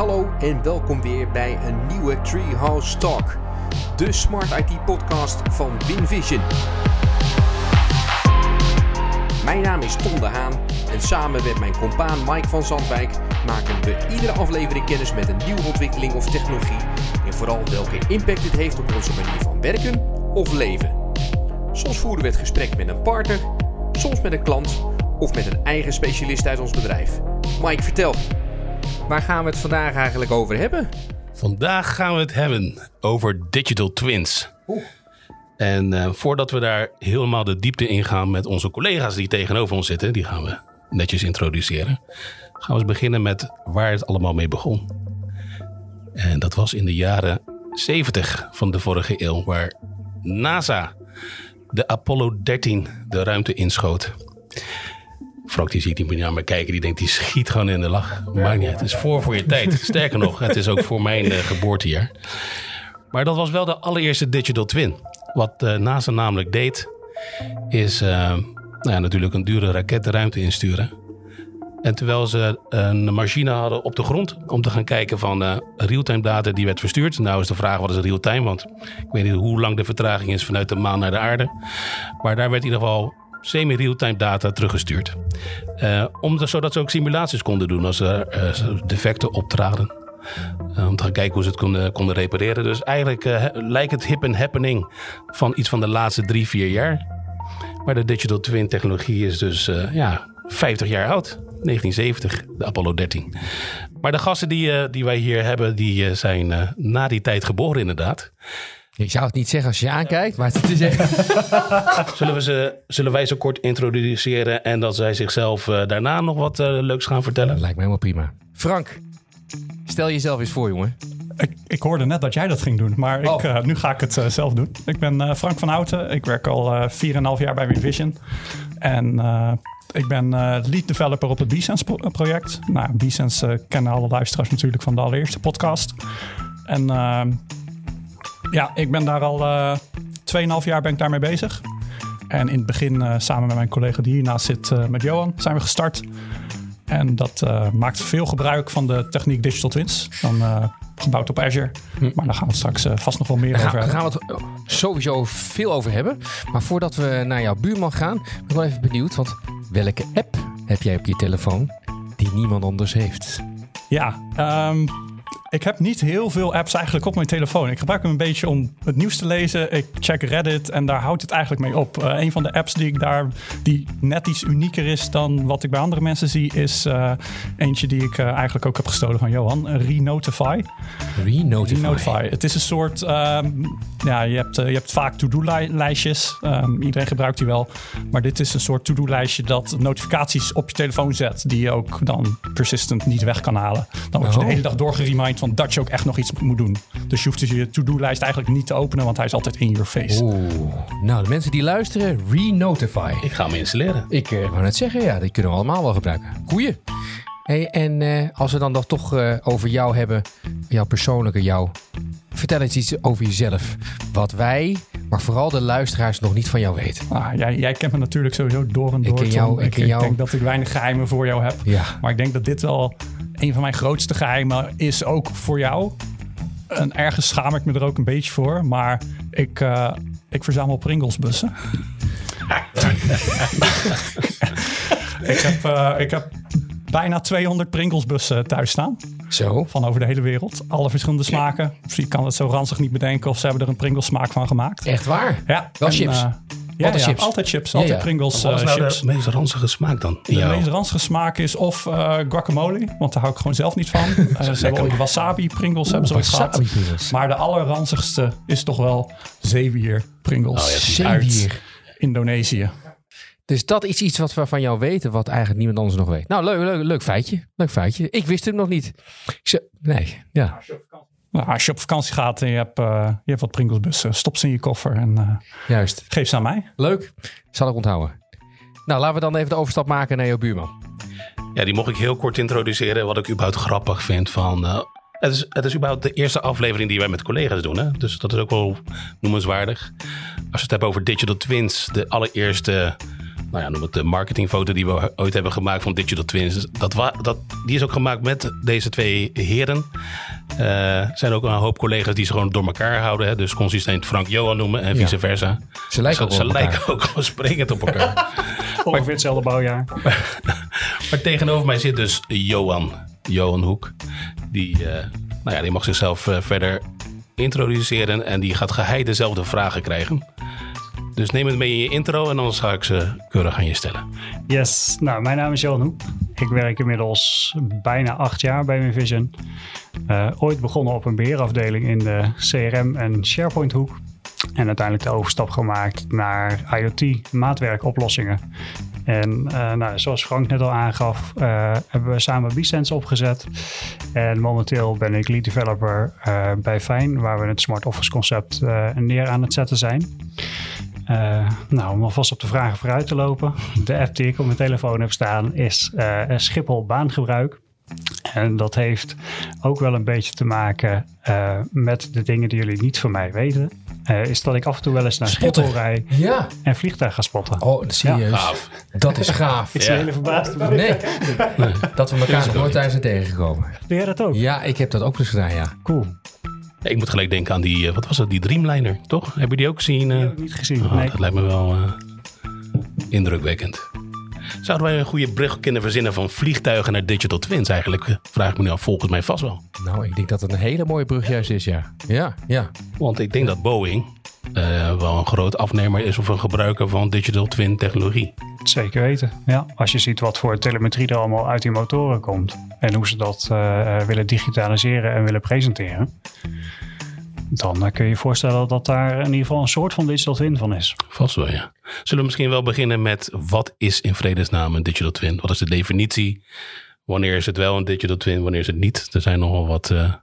hallo en welkom weer bij een nieuwe Treehouse Talk, de Smart IT podcast van WinVision. Mijn naam is Tom de Haan en samen met mijn compaan Mike van Zandwijk maken we iedere aflevering kennis met een nieuwe ontwikkeling of technologie en vooral welke impact dit heeft op onze manier van werken of leven. Soms voeren we het gesprek met een partner, soms met een klant of met een eigen specialist uit ons bedrijf. Mike, vertel. Waar gaan we het vandaag eigenlijk over hebben? Vandaag gaan we het hebben over digital twins. En uh, voordat we daar helemaal de diepte in gaan met onze collega's die tegenover ons zitten, die gaan we netjes introduceren. Gaan we eens beginnen met waar het allemaal mee begon. En dat was in de jaren 70 van de vorige eeuw, waar NASA de Apollo 13 de ruimte inschoot. Frank die ziet niet meer naar me kijken. Die denkt, die schiet gewoon in de lach. Maakt niet uit. Het is voor voor je tijd. Sterker nog, het is ook voor mijn uh, geboortejaar. Maar dat was wel de allereerste digital twin. Wat uh, NASA namelijk deed, is uh, nou ja, natuurlijk een dure raket de ruimte insturen. En terwijl ze een machine hadden op de grond om te gaan kijken van uh, real-time data die werd verstuurd. Nou is de vraag wat is real-time, want ik weet niet hoe lang de vertraging is vanuit de maan naar de aarde. Maar daar werd in ieder geval semi-real-time data teruggestuurd. Uh, om zodat ze ook simulaties konden doen als er uh, defecten optraden. Uh, om te gaan kijken hoe ze het konden, konden repareren. Dus eigenlijk lijkt het hip en happening van iets van de laatste drie, vier jaar. Maar de digital twin technologie is dus ja, 50 jaar oud. 1970, de Apollo 13. Maar de gasten die, die wij hier hebben, die zijn na die tijd geboren inderdaad. Ik zou het niet zeggen als je aankijkt, maar het is echt... zullen, we ze, zullen wij ze kort introduceren en dat zij zichzelf uh, daarna nog wat uh, leuks gaan vertellen? Dat lijkt me helemaal prima. Frank, stel jezelf eens voor, jongen. Ik, ik hoorde net dat jij dat ging doen, maar oh. ik, uh, nu ga ik het zelf doen. Ik ben Frank van Houten. Ik werk al 4,5 jaar bij WinVision. En ik ben lead developer op het Bsense project. Nou, kennen alle luisteraars natuurlijk van de allereerste podcast. En ja, ik ben daar al uh, eh, 2,5 jaar ben ik daarmee bezig. En in het begin, uh, samen met mijn collega die hiernaast zit, uh, met Johan, zijn we gestart. En dat maakt veel gebruik van de techniek Digital Twins. Dan gebouwd op Azure. Hm. Maar daar gaan we straks vast nog wel meer over hebben. Daar gaan we het sowieso veel over hebben. Maar voordat we naar jouw buurman gaan, ben ik wel even benieuwd. Want welke app heb jij op je telefoon die niemand anders heeft? Ja, um, ik heb niet heel veel apps eigenlijk op mijn telefoon. Ik gebruik hem een beetje om het nieuws te lezen. Ik check Reddit en daar houdt het eigenlijk mee op. Uh, een van de apps die ik daar, die net iets unieker is dan wat ik bij andere mensen zie, is uh, eentje die ik uh, eigenlijk ook heb gestolen van Johan. Renotify. Renotify. Renotify. Het is een soort, um, ja, je hebt, je hebt vaak to-do-lijstjes. Um, iedereen gebruikt die wel. Maar dit is een soort to-do-lijstje dat notificaties op je telefoon zet, die je ook dan persistent niet weg kan halen. Dan word je oh. de hele dag doorgeremind van dat je ook echt nog iets moet doen. Dus je hoeft dus je to-do-lijst eigenlijk niet te openen, want hij is altijd in your face. Oeh. Nou, de mensen die luisteren, Renotify. Ik ga hem installeren. Ik uh, wou net zeggen, ja, die kunnen we allemaal wel gebruiken. Goeie. Hey, en uh, als we dan nog toch uh, over jou hebben, jouw persoonlijke jou. Vertel eens iets over jezelf. Wat wij, maar vooral de luisteraars nog niet van jou weten. Ah, jij, jij kent me natuurlijk sowieso door en door. Ik, ken jou, ik, ik, jou... ik denk dat ik weinig geheimen voor jou heb. Ja. Maar ik denk dat dit wel een van mijn grootste geheimen is ook voor jou. En ergens schaam ik me er ook een beetje voor. Maar ik, uh, ik verzamel Pringlesbussen. ik, heb, uh, ik heb bijna 200 Pringlesbussen thuis staan. Zo. Van over de hele wereld. Alle verschillende smaken. Misschien kan het zo ranzig niet bedenken of ze hebben er een Pringles smaak van gemaakt. Echt waar? Ja. Wel chips? Uh, ja, altijd chips. Altijd chips. Altijd Pringles Wat is nou chips. de meest ranzige smaak dan? De meest ranzige smaak is of uh, guacamole, want daar hou ik gewoon zelf niet van. uh, ze hebben ooit wasabi Pringles Oeh, hebben ze ooit gehad. Pringles. Maar de allerranzigste is toch wel zeewier Pringles oh, uit Indonesië. Dus dat is iets wat we van jou weten, wat eigenlijk niemand anders nog weet. Nou, leuk, leuk, leuk feitje. Leuk feitje. Ik wist het nog niet. Ik zei, nee, ja. Nou, als je op vakantie gaat en je hebt, uh, je hebt wat Pringlesbussen, stop ze in je koffer en uh, Juist. geef ze aan mij. Leuk, zal ik onthouden. Nou, laten we dan even de overstap maken naar jouw buurman. Ja, die mocht ik heel kort introduceren. Wat ik überhaupt grappig vind van... Uh, het, is, het is überhaupt de eerste aflevering die wij met collega's doen. Hè? Dus dat is ook wel noemenswaardig. Als je het hebt over Digital Twins, de allereerste nou ja, noem het de marketingfoto die we ooit hebben gemaakt van Digital Twins. Dat, dat, die is ook gemaakt met deze twee heren. Er zijn ook een hoop collega's die ze gewoon door elkaar houden. Hè? Dus consistent Frank Johan noemen en vice versa. Ze lijken, ook, ze lijken ook gewoon springend op elkaar. Ongeveer hetzelfde bouwjaar. maar tegenover mij zit dus Johan. Johan Hoek. Die, uh, nou ja, die mag zichzelf uh, verder introduceren en die gaat geheid dezelfde vragen krijgen. Dus neem het mee in je intro en dan ga ik ze keurig aan je stellen. Yes, nou, mijn naam is Johan Hoek. Ik werk inmiddels bijna acht jaar bij Minvision. Uh, ooit begonnen op een beheerafdeling in de CRM en SharePoint hoek. En uiteindelijk de overstap gemaakt naar IoT maatwerkoplossingen. En uh, nou, zoals Frank net al aangaf, uh, hebben we samen Bisense opgezet. En momenteel ben ik lead developer bij Fijn, waar we het Smart Office concept neer aan het zetten zijn. Nou, om alvast op de vragen vooruit te lopen. De app die ik op mijn telefoon heb staan is Schiphol baangebruik. En dat heeft ook wel een beetje te maken met de dingen die jullie niet van mij weten. Uh, is dat ik af en toe wel eens naar Schiphol rij ja. en vliegtuig ga spotten. Oh, serieus? Ja. Dat is gaaf. ik ben ja. hele verbaasd. Nee. nee. dat we elkaar nog nooit thuis zijn tegengekomen. Doe jij dat ook? Ja, ik heb dat ook eens gedaan, ja. Cool. Ik moet gelijk denken aan die, wat was dat, die Dreamliner, toch? Heb je die ook gezien? Die heb ik niet gezien, oh, nee. Dat lijkt me wel uh, indrukwekkend. Zouden wij een goede brug kunnen verzinnen van vliegtuigen naar digital twins eigenlijk? Vraag ik me nu af, volgens mij vast wel. Nou, ik denk dat het een hele mooie brug juist is, ja. Ja, ja. Want ik denk dat Boeing uh, wel een groot afnemer is of een gebruiker van digital twin technologie. Zeker weten, ja. Als je ziet wat voor telemetrie er allemaal uit die motoren komt en hoe ze dat uh, willen digitaliseren en willen presenteren dan kun je je voorstellen dat daar in ieder geval een soort van digital twin van is. Vast wel, ja. Zullen we misschien wel beginnen met wat is in vredesnaam een digital twin? Wat is de definitie? Wanneer is het wel een digital twin? Wanneer is het niet? Er zijn nogal wat uh,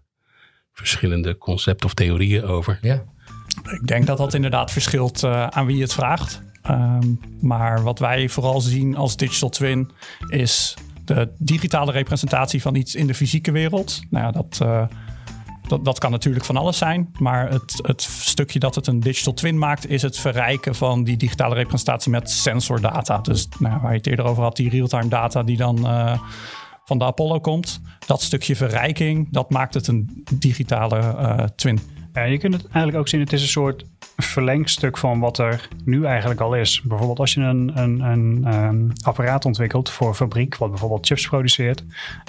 verschillende concepten of theorieën over. Ja. Ik denk dat dat inderdaad verschilt uh, aan wie het vraagt. Um, maar wat wij vooral zien als digital twin is de digitale representatie van iets in de fysieke wereld. Nou ja, dat... Uh, dat, dat kan natuurlijk van alles zijn. Maar het, het stukje dat het een digital twin maakt, is het verrijken van die digitale representatie met sensordata. Dus nou, waar je het eerder over had, die real-time data die dan uh, van de Apollo komt. Dat stukje verrijking, dat maakt het een digitale uh, twin. Ja, je kunt het eigenlijk ook zien, het is een soort verlengstuk van wat er nu eigenlijk al is. Bijvoorbeeld als je een, een, een um, apparaat ontwikkelt voor fabriek, wat bijvoorbeeld chips produceert.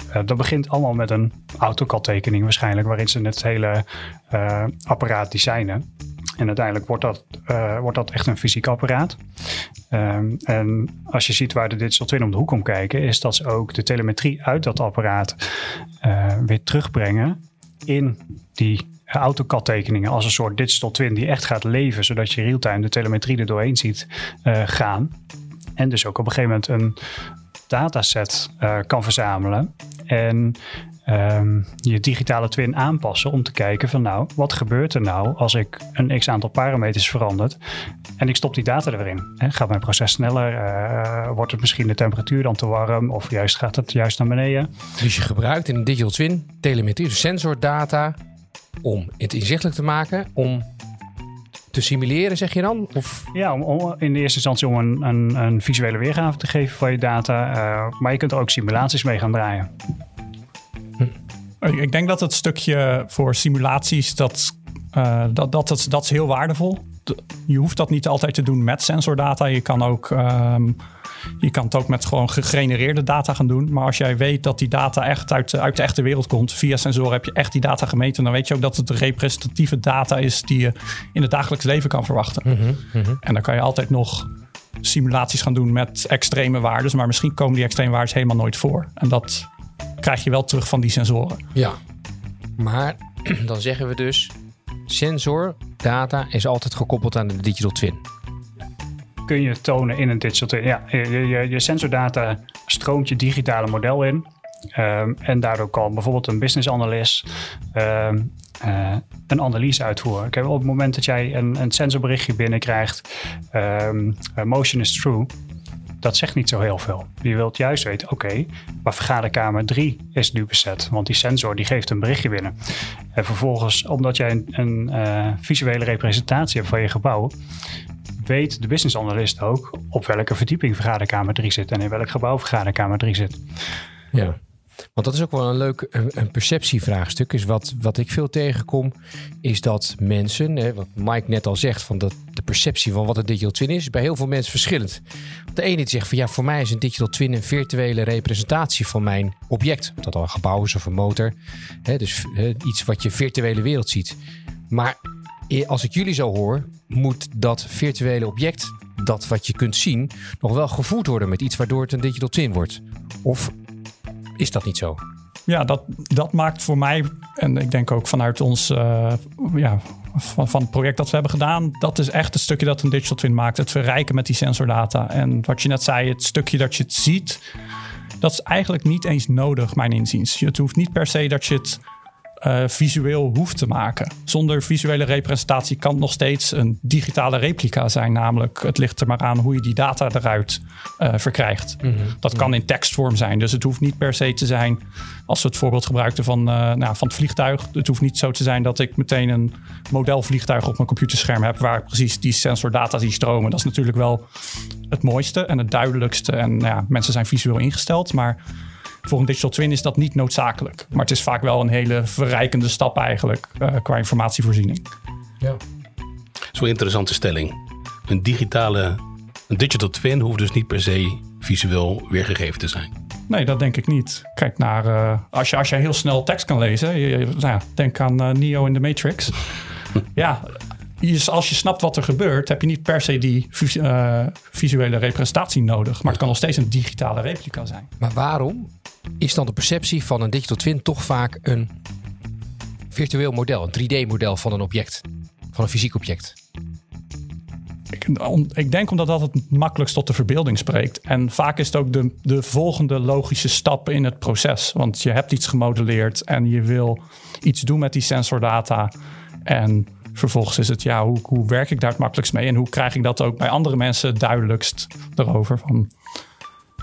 Uh, dat begint allemaal met een AutoCAD-tekening waarschijnlijk, waarin ze het hele uh, apparaat designen. En uiteindelijk wordt dat, uh, wordt dat echt een fysiek apparaat. Um, en als je ziet waar de Digital Twin om de hoek komt kijken, is dat ze ook de telemetrie uit dat apparaat weer terugbrengen in die AutoCAD-tekeningen als een soort digital twin die echt gaat leven, zodat je real-time de telemetrie er doorheen ziet uh, gaan. En dus ook op een gegeven moment een dataset kan verzamelen. En um, je digitale twin aanpassen om te kijken van nou, wat gebeurt er nou als ik een x aantal parameters verandert en ik stop die data erin. He, gaat mijn proces sneller? Uh, wordt het misschien de temperatuur dan te warm? Of juist gaat het juist naar beneden? Dus je gebruikt in een digital twin telemetrie, sensordata om het inzichtelijk te maken, om te simuleren, zeg je dan? Of? Ja, om, om in de eerste instantie om een, een, een, visuele weergave te geven van je data. Uh, maar je kunt er ook simulaties mee gaan draaien. Hm. Ik denk dat het stukje voor simulaties, dat, uh, dat, dat, dat, dat is heel waardevol. Je hoeft dat niet altijd te doen met sensordata. Je kan ook... Um, je kan het ook met gewoon gegenereerde data gaan doen. Maar als jij weet dat die data echt uit, uit de echte wereld komt, via sensoren heb je echt die data gemeten, dan weet je ook dat het representatieve data is die je in het dagelijks leven kan verwachten. Mm -hmm, mm -hmm. En dan kan je altijd nog simulaties gaan doen met extreme waarden, maar misschien komen die extreme waarden helemaal nooit voor. En dat krijg je wel terug van die sensoren. Ja, maar dan zeggen we dus, sensor data is altijd gekoppeld aan de digital twin kun je tonen in een digital twin. Ja, je, je, je sensordata stroomt je digitale model in. Um, en daardoor kan bijvoorbeeld een business analyst um, uh, een analyse uitvoeren. Kijk, op het moment dat jij een, een sensorberichtje binnenkrijgt, um, motion is true, dat zegt niet zo heel veel. Je wilt juist weten, oké, okay, maar vergaderkamer 3 is nu bezet, want die sensor die geeft een berichtje binnen. En vervolgens, omdat jij een, een uh, visuele representatie hebt van je gebouw, weet de business analyst ook op welke verdieping vergaderkamer 3 zit en in welk gebouw vergaderkamer 3 zit. Ja. Want dat is ook wel een leuk een, perceptievraagstuk. Is wat, wat ik veel tegenkom, is dat mensen, hè, wat Mike net al zegt, van dat de perceptie van wat een digital twin is, bij heel veel mensen verschillend. De ene die zegt van ja, voor mij is een digital twin een virtuele representatie van mijn object. Of dat al een gebouw is of een motor. Hè, dus hè, iets wat je virtuele wereld ziet. Maar als ik jullie zo hoor, moet dat virtuele object, dat wat je kunt zien, nog wel gevoed worden met iets waardoor het een digital twin wordt. Of is dat niet zo? Ja, dat, dat maakt voor mij, en ik denk ook vanuit ons, uh, ja, van, van het project dat we hebben gedaan, dat is echt het stukje dat een digital twin maakt. Het verrijken met die sensordata. En wat je net zei, het stukje dat je het ziet, dat is eigenlijk niet eens nodig, mijn inziens. Het hoeft niet per se dat je het uh, visueel hoeft te maken. Zonder visuele representatie kan het nog steeds een digitale replica zijn. Namelijk, het ligt er maar aan hoe je die data eruit uh, verkrijgt. Mm -hmm. Dat kan in tekstvorm zijn. Dus het hoeft niet per se te zijn, als we het voorbeeld gebruikten van, uh, nou, van het vliegtuig. Het hoeft niet zo te zijn dat ik meteen een modelvliegtuig op mijn computerscherm heb. waar ik precies die sensordata zie stromen. Dat is natuurlijk wel het mooiste en het duidelijkste. En nou ja, mensen zijn visueel ingesteld. Maar voor een digital twin is dat niet noodzakelijk. Maar het is vaak wel een hele verrijkende stap eigenlijk uh, qua informatievoorziening. Ja. Zo'n interessante stelling. Een digitale, een digital twin hoeft dus niet per se visueel weergegeven te zijn. Nee, dat denk ik niet. Kijk naar, uh, als, je, als je heel snel tekst kan lezen, je, nou ja, denk aan uh, Neo in de Matrix. ja, als je snapt wat er gebeurt, heb je niet per se die uh, visuele representatie nodig. Maar het kan nog steeds een digitale replica zijn. Maar waarom is dan de perceptie van een digital twin toch vaak een virtueel model, een 3D-model van een object, van een fysiek object? Ik, ik, denk omdat dat het makkelijkst tot de verbeelding spreekt. En vaak is het ook de, de volgende logische stap in het proces. Want je hebt iets gemodelleerd en je wil iets doen met die sensordata. En vervolgens is het, ja, hoe, hoe werk ik daar het makkelijkst mee? En hoe krijg ik dat ook bij andere mensen duidelijkst erover? Van,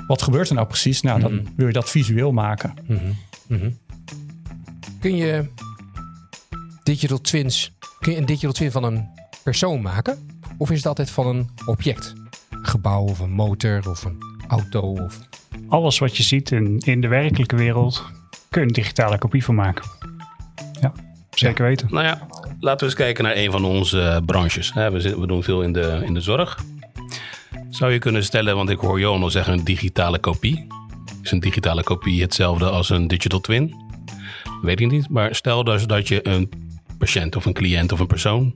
wat gebeurt er nou precies? Nou, dan mm-hmm. wil je dat visueel maken. Mm-hmm. Mm-hmm. Kun je digital twins, kun je een digital twin van een persoon maken? Of is het altijd van een object? Een gebouw of een motor of een auto? Of... Alles wat je ziet in, in de werkelijke wereld kun je een digitale kopie van maken. Ja, zeker ja. weten. Nou ja, laten we eens kijken naar een van onze branches. We, zitten, we doen veel in de, in de zorg. Zou je kunnen stellen, want ik hoor Johan al zeggen, een digitale kopie. Is een digitale kopie hetzelfde als een digital twin? Weet ik niet. Maar stel dus dat je een patiënt of een cliënt of een persoon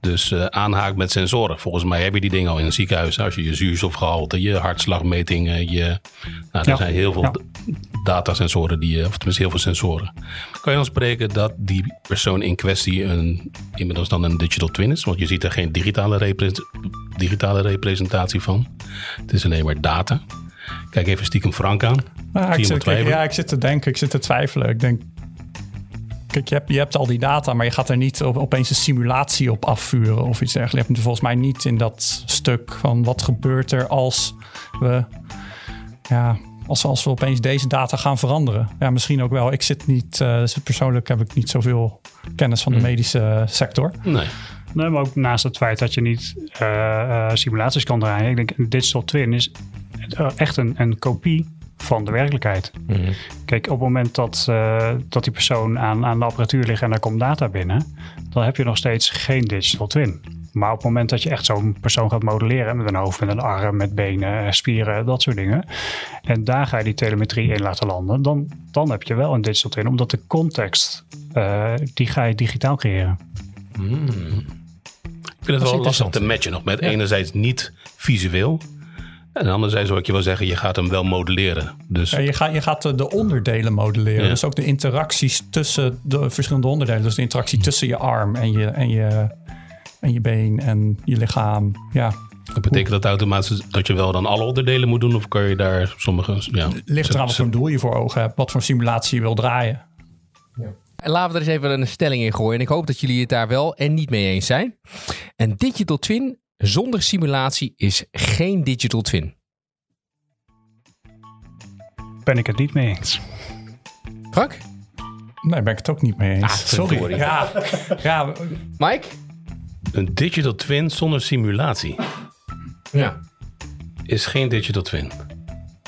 dus uh, aanhaakt met sensoren. Volgens mij heb je die dingen al in een ziekenhuis. Als je je zuurstofgehalte, je hartslagmetingen, je, nou, er ja. zijn heel veel ja. datasensoren, die, of tenminste heel veel sensoren. Kan je dan spreken dat die persoon in kwestie een, inmiddels dan een digital twin is? Want je ziet er geen digitale, repre digitale representatie van. Het is alleen maar data. Kijk even stiekem Frank aan. Nou, ik zit, ja, ik zit te denken, ik zit te twijfelen. Ik denk, Kijk, je hebt, je hebt al die data, maar je gaat er niet op, opeens een simulatie op afvuren of iets dergelijks. Je hebt volgens mij niet in dat stuk van wat gebeurt er als we, ja, als, als we opeens deze data gaan veranderen. Ja, misschien ook wel. Ik zit niet, uh, dus persoonlijk heb ik niet zoveel kennis van de medische sector. Nee. Nee, maar ook naast het feit dat je niet uh, uh, simulaties kan draaien. Ik denk, een digital twin is echt een, een kopie van de werkelijkheid. Mm -hmm. Kijk, op het moment dat, uh, dat die persoon aan, aan de apparatuur ligt en er komt data binnen, dan heb je nog steeds geen digital twin. Maar op het moment dat je echt zo'n persoon gaat modelleren met een hoofd, met een arm, met benen, spieren, dat soort dingen. En daar ga je die telemetrie in laten landen, dan, dan heb je wel een digital twin. Omdat de context, uh, die ga je digitaal creëren. Mm. Ik vind het wel lastig te matchen nog met ja. enerzijds niet visueel. En anderzijds zou ik je wel zeggen, je gaat hem wel modelleren. Dus... Ja, je, gaat, je gaat de onderdelen modelleren. Ja. Dus ook de interacties tussen de verschillende onderdelen. Dus de interactie tussen je arm en je, en je, en je been en je lichaam. Ja. Dat betekent dat automatisch dat je wel dan alle onderdelen moet doen? Of kan je daar sommige... Ja, Ligt eraan wat voor doel je voor ogen hebt. Wat voor simulatie je wil draaien. Ja. En laten we er eens even een stelling in gooien. En ik hoop dat jullie het daar wel en niet mee eens zijn. Een digital twin zonder simulatie is geen digital twin. Ben ik het niet mee eens. Frank? Nee, ben ik het ook niet mee eens. Ah, Sorry. Ja, ja. Mike? Een digital twin zonder simulatie Ja. is geen digital twin.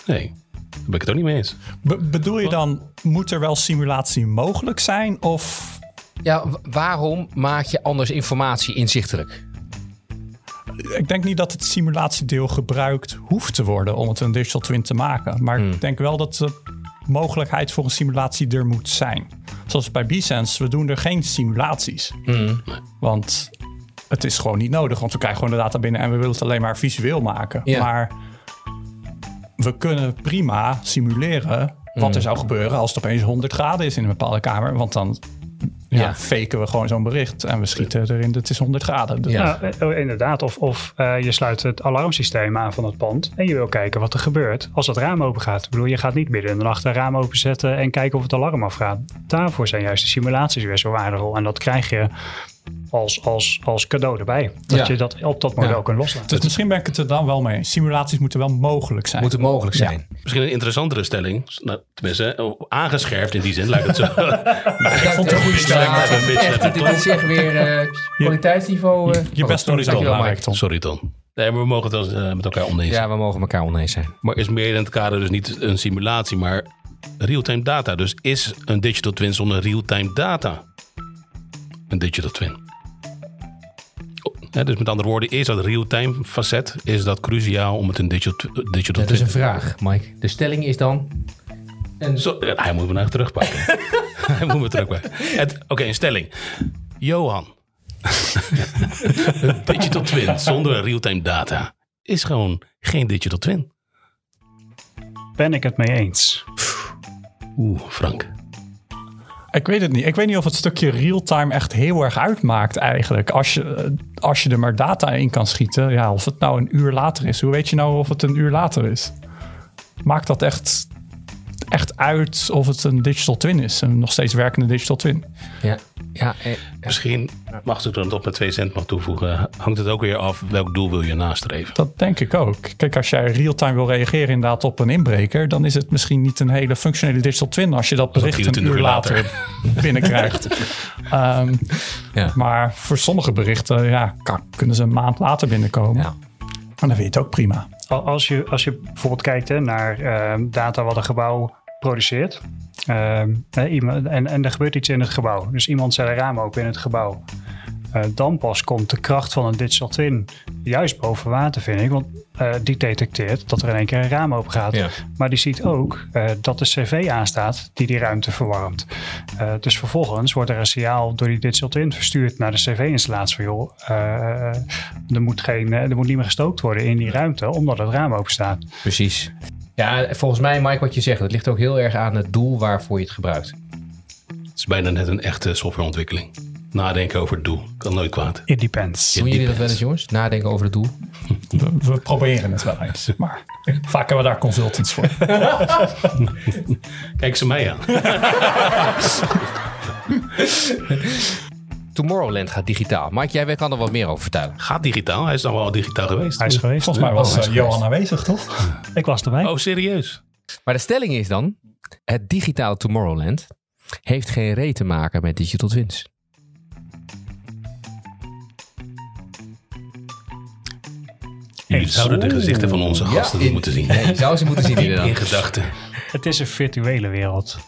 Nee, daar ben ik het ook niet mee eens. Be- bedoel je dan, moet er wel simulatie mogelijk zijn? Of Ja, waarom maak je anders informatie inzichtelijk? Ik denk niet dat het simulatiedeel gebruikt hoeft te worden om het een digital twin te maken. Maar ik denk wel dat de mogelijkheid voor een simulatie er moet zijn. Zoals bij B-Sense, we doen er geen simulaties. Want het is gewoon niet nodig, want we krijgen gewoon de data binnen en we willen het alleen maar visueel maken. Ja. Maar we kunnen prima simuleren wat er zou gebeuren als het opeens 100 graden is in een bepaalde kamer. Want dan ja, Ja. faken we gewoon zo'n bericht en we schieten erin, het is 100 graden. Dus Ja. Eh, inderdaad. Of, of eh, je sluit het alarmsysteem aan van het pand en je wil kijken wat er gebeurt als het raam open gaat. Ik bedoel, je gaat niet midden in de nacht een raam openzetten en kijken of het alarm afgaat. Daarvoor zijn juist de simulaties weer zo waardevol. En dat krijg je als, als, als cadeau erbij. Dat Ja. je dat op dat model Ja. kunt loslaten. Dus misschien ben ik het er dan wel mee. Simulaties moeten wel mogelijk zijn. Moet het mogelijk Ja. zijn? Misschien een interessantere stelling. Nou, tenminste, aangescherpt in die zin, lijkt het zo. Ik vond het een goede stelling, maar een beetje echt, dit, is echt weer eh, kwaliteitsniveau. eh. Je best sorry, doen is belangrijk. Tom. Sorry, Ton. Nee, maar we mogen het wel eh, met elkaar oneens zijn. Ja, we mogen elkaar oneens zijn. Maar is meer in het kader dus niet een simulatie, maar real-time data. Dus is een digital twin zonder real-time data een digital twin? Oh, dus met andere woorden, is dat real-time facet, is dat cruciaal om het een digital, digital Dat is een vraag, Mike. De stelling is dan... Zo, ja, hij moet me nou terugpakken. hij moet me terugpakken. Het- Oké, een stelling. Johan. een digital twin zonder real-time data is gewoon geen digital twin. Ben ik het mee eens? Oeh, Frank. Ik weet het niet. Ik weet niet of het stukje real-time echt heel erg uitmaakt eigenlijk. Als je, eh, als je er maar data in kan schieten. Ja, of het nou een uur later is. Hoe weet je nou of het een uur later is? Maakt dat echt, echt uit of het een digital twin is? Een nog steeds werkende digital twin? Ja, ja, eh, Misschien, mag ik er dan op met twee cent mag toevoegen, hangt het ook weer af welk doel wil je nastreven. Dat denk ik ook. Kijk, als jij real-time wil reageren inderdaad op een inbreker... dan is het misschien niet een hele functionele digital twin... als je dat bericht een 24 uur later. later binnenkrijgt. Ehm, ja. Maar voor sommige berichten ja, kan- kunnen ze een maand later binnenkomen. Ja. En dan weet je het ook prima. Al- Als je, als je bijvoorbeeld kijkt hè, naar eh, data wat een gebouw produceert. eh, iemand, en, en er gebeurt iets in het gebouw. Dus iemand zet een raam open in het gebouw. Eh, dan pas komt de kracht van een digital twin juist boven water, vind ik. Want eh, die detecteert dat er in één keer een raam open gaat. Ja. Maar die ziet ook eh, dat de cv aanstaat die die ruimte verwarmt. Dus vervolgens wordt er een signaal door die digital twin verstuurd naar de cv-installatie. Van joh, er, moet geen, er moet niet meer gestookt worden in die ruimte omdat het raam open staat. Precies. Ja, volgens mij, Mike, wat je zegt, het ligt ook heel erg aan het doel waarvoor je het gebruikt. Het is bijna net een echte softwareontwikkeling. Nadenken over het doel. Kan nooit kwaad. It depends. Doen jullie dat wel eens, jongens? Nadenken over het doel? We, we proberen het wel eens. Maar vaak hebben we daar consultants voor. Kijk ze mij aan. Tomorrowland gaat digitaal. Mike, jij kan er wat meer over vertellen. Gaat digitaal. Hij is dan wel al digitaal geweest. Hij is geweest. Volgens mij was Johan aanwezig, toch? Ik was erbij. Oh, serieus? Maar de stelling is dan, het digitale Tomorrowland heeft geen reet te maken met digital twins. Jullie zouden de gezichten van onze gasten in- moeten zien. Ja, je zou ze moeten zien In inderdaad. gedachten. Het is een virtuele wereld.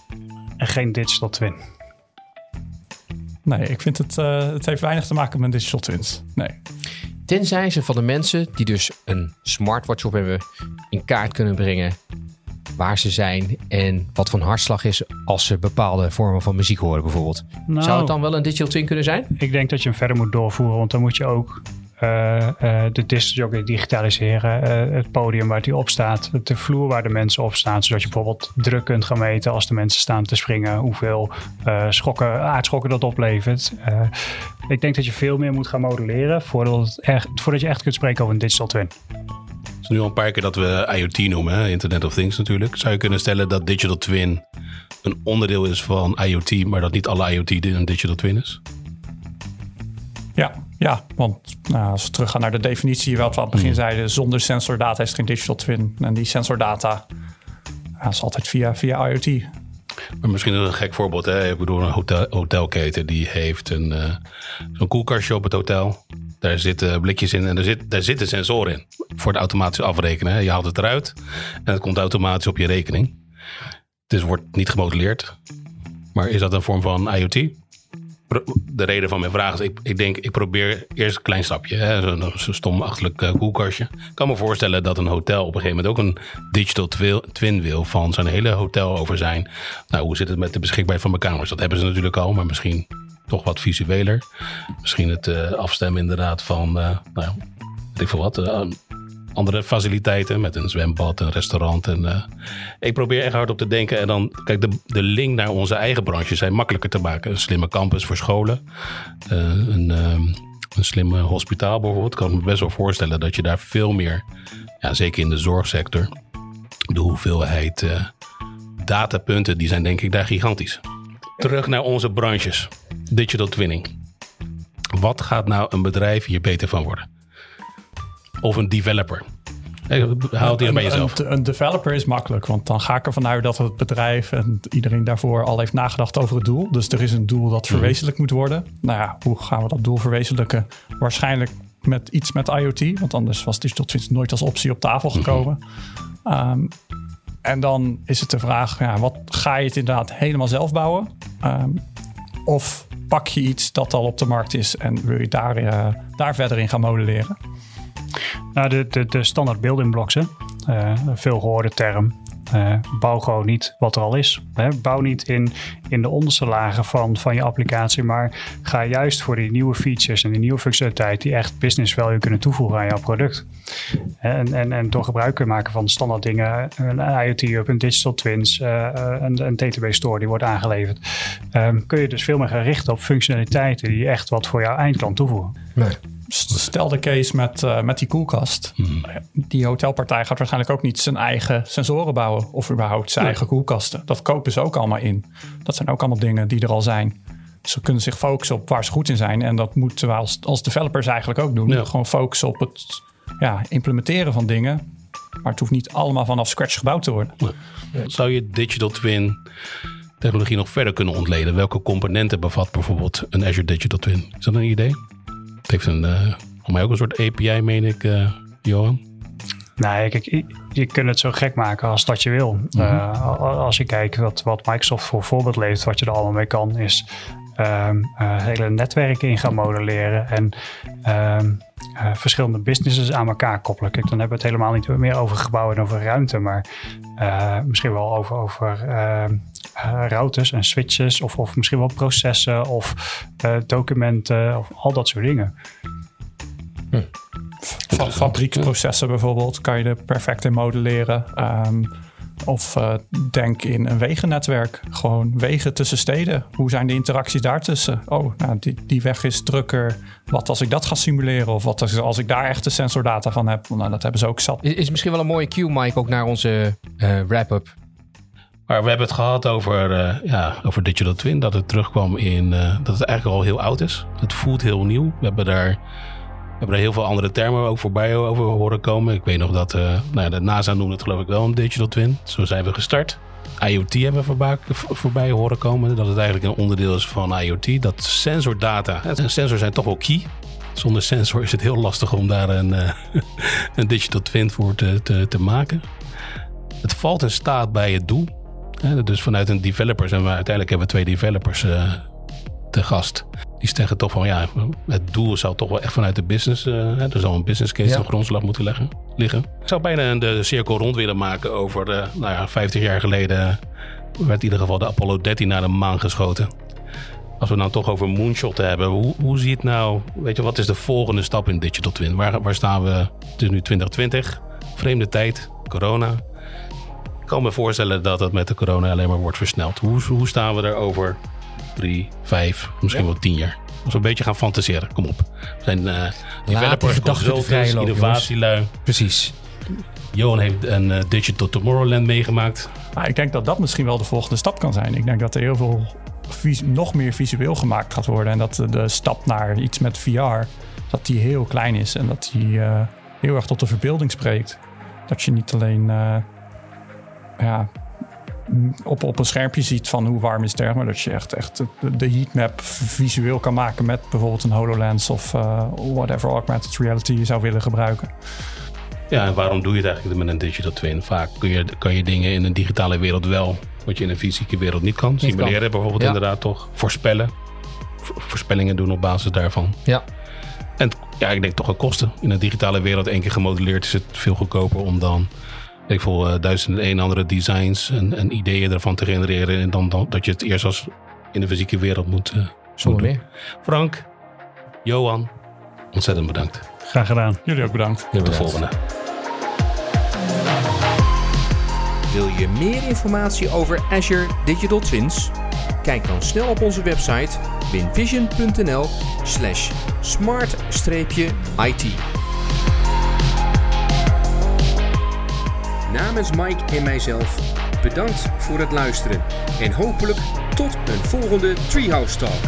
En geen digital twin. Nee, ik vind het, eh, het heeft weinig te maken met digital twins. Nee. Tenzij ze van de mensen die dus een smartwatch op hebben in kaart kunnen brengen waar ze zijn en wat voor hartslag is als ze bepaalde vormen van muziek horen bijvoorbeeld. Nou, Zou het dan wel een digital twin kunnen zijn? Ik denk dat je hem verder moet doorvoeren. Want dan moet je ook de discjockey digitaliseren. eh, het podium waar hij op staat. De vloer waar de mensen op staan. Zodat je bijvoorbeeld druk kunt gaan meten als de mensen staan te springen. Hoeveel eh, schokken, aardschokken dat oplevert. Eh, ik denk dat je veel meer moet gaan modelleren. Voordat je echt kunt spreken over een digital twin. Het is nu al een paar keer dat we IoT noemen, hè? Internet of Things natuurlijk. Zou je kunnen stellen dat digital twin een onderdeel is van IoT, maar dat niet alle IoT een digital twin is? Ja, ja want nou, als we teruggaan naar de definitie, wat we aan het begin zeiden, zonder sensordata is het geen digital twin. En die sensordata ja, is altijd via, via IoT. Maar misschien een gek voorbeeld. Hè? Ik bedoel, een hotel, hotelketen die heeft een, eh, zo'n koelkastje op het hotel. Daar zitten blikjes in en daar, zit, daar zitten sensoren in. Voor het automatisch afrekenen. hè. Je haalt het eruit en het komt automatisch op je rekening. Dus wordt niet gemodelleerd. Maar is dat een vorm van IoT? De reden van mijn vraag is, ik, ik denk, ik probeer eerst een klein stapje. hè, Zo'n zo stom achterlijk eh, koelkastje. Ik kan me voorstellen dat een hotel op een gegeven moment ook een digital twi- twin wil van zijn hele hotel over zijn. Nou, hoe zit het met de beschikbaarheid van mijn kamers? Dat hebben ze natuurlijk al, maar misschien toch wat visueler. Misschien het eh, afstemmen inderdaad van, eh, nou weet ik veel wat, andere faciliteiten met een zwembad, een restaurant. En, eh, ik probeer echt hard op te denken. En dan, kijk, de, de link naar onze eigen branche zijn makkelijker te maken. Een slimme campus voor scholen. eh, een, ehm, een slimme hospitaal bijvoorbeeld. Ik kan me best wel voorstellen dat je daar veel meer, ja, zeker in de zorgsector, de hoeveelheid eh, datapunten, die zijn denk ik daar gigantisch. Terug naar onze branches. Digital twinning. Wat gaat nou een bedrijf hier beter van worden? Of een developer? Haal die bij jezelf. Een, een developer is makkelijk, want dan ga ik ervan uit dat het bedrijf en iedereen daarvoor al heeft nagedacht over het doel. Dus er is een doel dat verwezenlijkt moet worden. Nou ja, hoe gaan we dat doel verwezenlijken? Waarschijnlijk met iets met IoT, want anders was Digital Twins nooit als optie op tafel gekomen. Ehm, en dan is het de vraag, ja, wat ga je het inderdaad helemaal zelf bouwen? Ehm, of pak je iets dat al op de markt is en wil je daar, eh, daar verder in gaan modelleren? Nou, de, de, de standaard building blocks, hè. Eh, veel gehoorde term. Eh, bouw gewoon niet wat er al is. Hè. Bouw niet in, in de onderste lagen van, van je applicatie, maar ga juist voor die nieuwe features en die nieuwe functionaliteit die echt business value kunnen toevoegen aan jouw product. En, en, en door gebruik kunnen maken van standaard dingen, een IoT-hub, een digital twins, eh, een, een database store die wordt aangeleverd, ehm, kun je dus veel meer gaan richten op functionaliteiten die echt wat voor jouw eindklant toevoegen. Nee. Stel de case met, eh, met die koelkast. Die hotelpartij gaat waarschijnlijk ook niet zijn eigen sensoren bouwen. Of überhaupt zijn eigen koelkasten. Dat kopen ze ook allemaal in. Dat zijn ook allemaal dingen die er al zijn. Ze kunnen zich focussen op waar ze goed in zijn. En dat moeten we als, als developers eigenlijk ook doen. Ja. Gewoon focussen op het ja, implementeren van dingen. Maar het hoeft niet allemaal vanaf scratch gebouwd te worden. Zou je digital twin technologie nog verder kunnen ontleden? Welke componenten bevat bijvoorbeeld een Azure Digital Twin? Is dat een idee? Heeft een, eh voor mij ook een soort API, meen ik, eh, Johan. Nee, kijk, je- je kunt het zo gek maken als dat je wil. Mhm. Eh, als je kijkt wat, wat Microsoft voor voorbeeld levert, wat je er allemaal mee kan, is ehm, eh, hele netwerken in gaan modelleren en ehm, eh, verschillende businesses aan elkaar koppelen. Kijk, dan hebben we het helemaal niet meer over gebouwen en over ruimte, maar misschien wel over, over eh, routers en switches of, of misschien wel processen of eh, documenten of al dat soort dingen. Fa- fabrieksprocessen bijvoorbeeld kan je er perfect in modelleren. Ehm, of eh, denk in een wegennetwerk. Gewoon wegen tussen steden. Hoe zijn de interacties daartussen? Oh, nou, die, die weg is drukker. Wat als ik dat ga simuleren? Of wat als, als ik daar echte sensordata van heb? Nou, dat hebben ze ook zat. Is, is misschien wel een mooie cue, Mike, ook naar onze eh, wrap-up. Maar we hebben het gehad over, eh, ja, over Digital Twin. Dat het terugkwam in eh, dat het eigenlijk al heel oud is. Het voelt heel nieuw. We hebben daar, we hebben er heel veel andere termen ook voorbij over horen komen. Ik weet nog dat eh, nou ja, de NASA noemde het geloof ik wel een Digital Twin. Zo zijn we gestart. IoT hebben we voorbij, voorbij horen komen. Dat het eigenlijk een onderdeel is van IoT. Dat sensordata. En sensors zijn toch wel key. Zonder sensor is het heel lastig om daar een, een digital twin voor te, te maken. Het valt in staat bij het doel. Dus vanuit een developers, en we, uiteindelijk hebben we twee developers eh, te gast. Die zeggen toch van ja, het doel zou toch wel echt vanuit de business. eh, er zal een business case Ja. op grondslag moeten leggen, liggen. Ik zou bijna de cirkel rond willen maken over, eh, nou ja, 50 jaar geleden werd in ieder geval de Apollo 13 naar de maan geschoten. Als we nou toch over moonshot hebben, hoe, hoe zie je het nou? Weet je, wat is de volgende stap in Digital Twin? Waar, waar staan we? Het is nu 2020, vreemde tijd, corona. Ik kan me voorstellen dat het met de corona alleen maar wordt versneld. Hoe, hoe staan we er over drie, vijf, misschien wel tien jaar? Als we een beetje gaan fantaseren, kom op. We zijn eh developers, consultants, innovatielui. Precies. Johan heeft een eh, Digital Tomorrowland meegemaakt. Maar ik denk dat dat misschien wel de volgende stap kan zijn. Ik denk dat er heel veel vis- nog meer visueel gemaakt gaat worden. En dat de- stap naar iets met VR, dat die heel klein is. En dat die eh, heel erg tot de verbeelding spreekt. Dat je niet alleen ja, op, op een schermpje ziet van hoe warm is het. Maar dat je echt, echt de, heatmap visueel kan maken met bijvoorbeeld een HoloLens of uh, whatever augmented reality je zou willen gebruiken. Ja, en waarom doe je het eigenlijk met een digital twin? Vaak kun je, kan je dingen in een digitale wereld wel, wat je in een fysieke wereld niet kan. Simuleren bijvoorbeeld inderdaad toch. Voorspellen. voorspellingen doen op basis daarvan. Ja. En ja, ik denk toch een kosten. In een digitale wereld één keer gemodelleerd is het veel goedkoper om dan ik voel uh, duizenden en andere designs en, en, ideeën ervan te genereren. En dan, dan, dat je het eerst als in de fysieke wereld moet, uh, meer. Frank, Johan, ontzettend bedankt. Graag gedaan. Jullie ook bedankt. Tot de volgende. Wil je meer informatie over Azure Digital Twins? Kijk dan snel op onze website winvision.nl slash smart-it. Namens Mike en mijzelf bedankt voor het luisteren en hopelijk tot een volgende Treehouse Talk.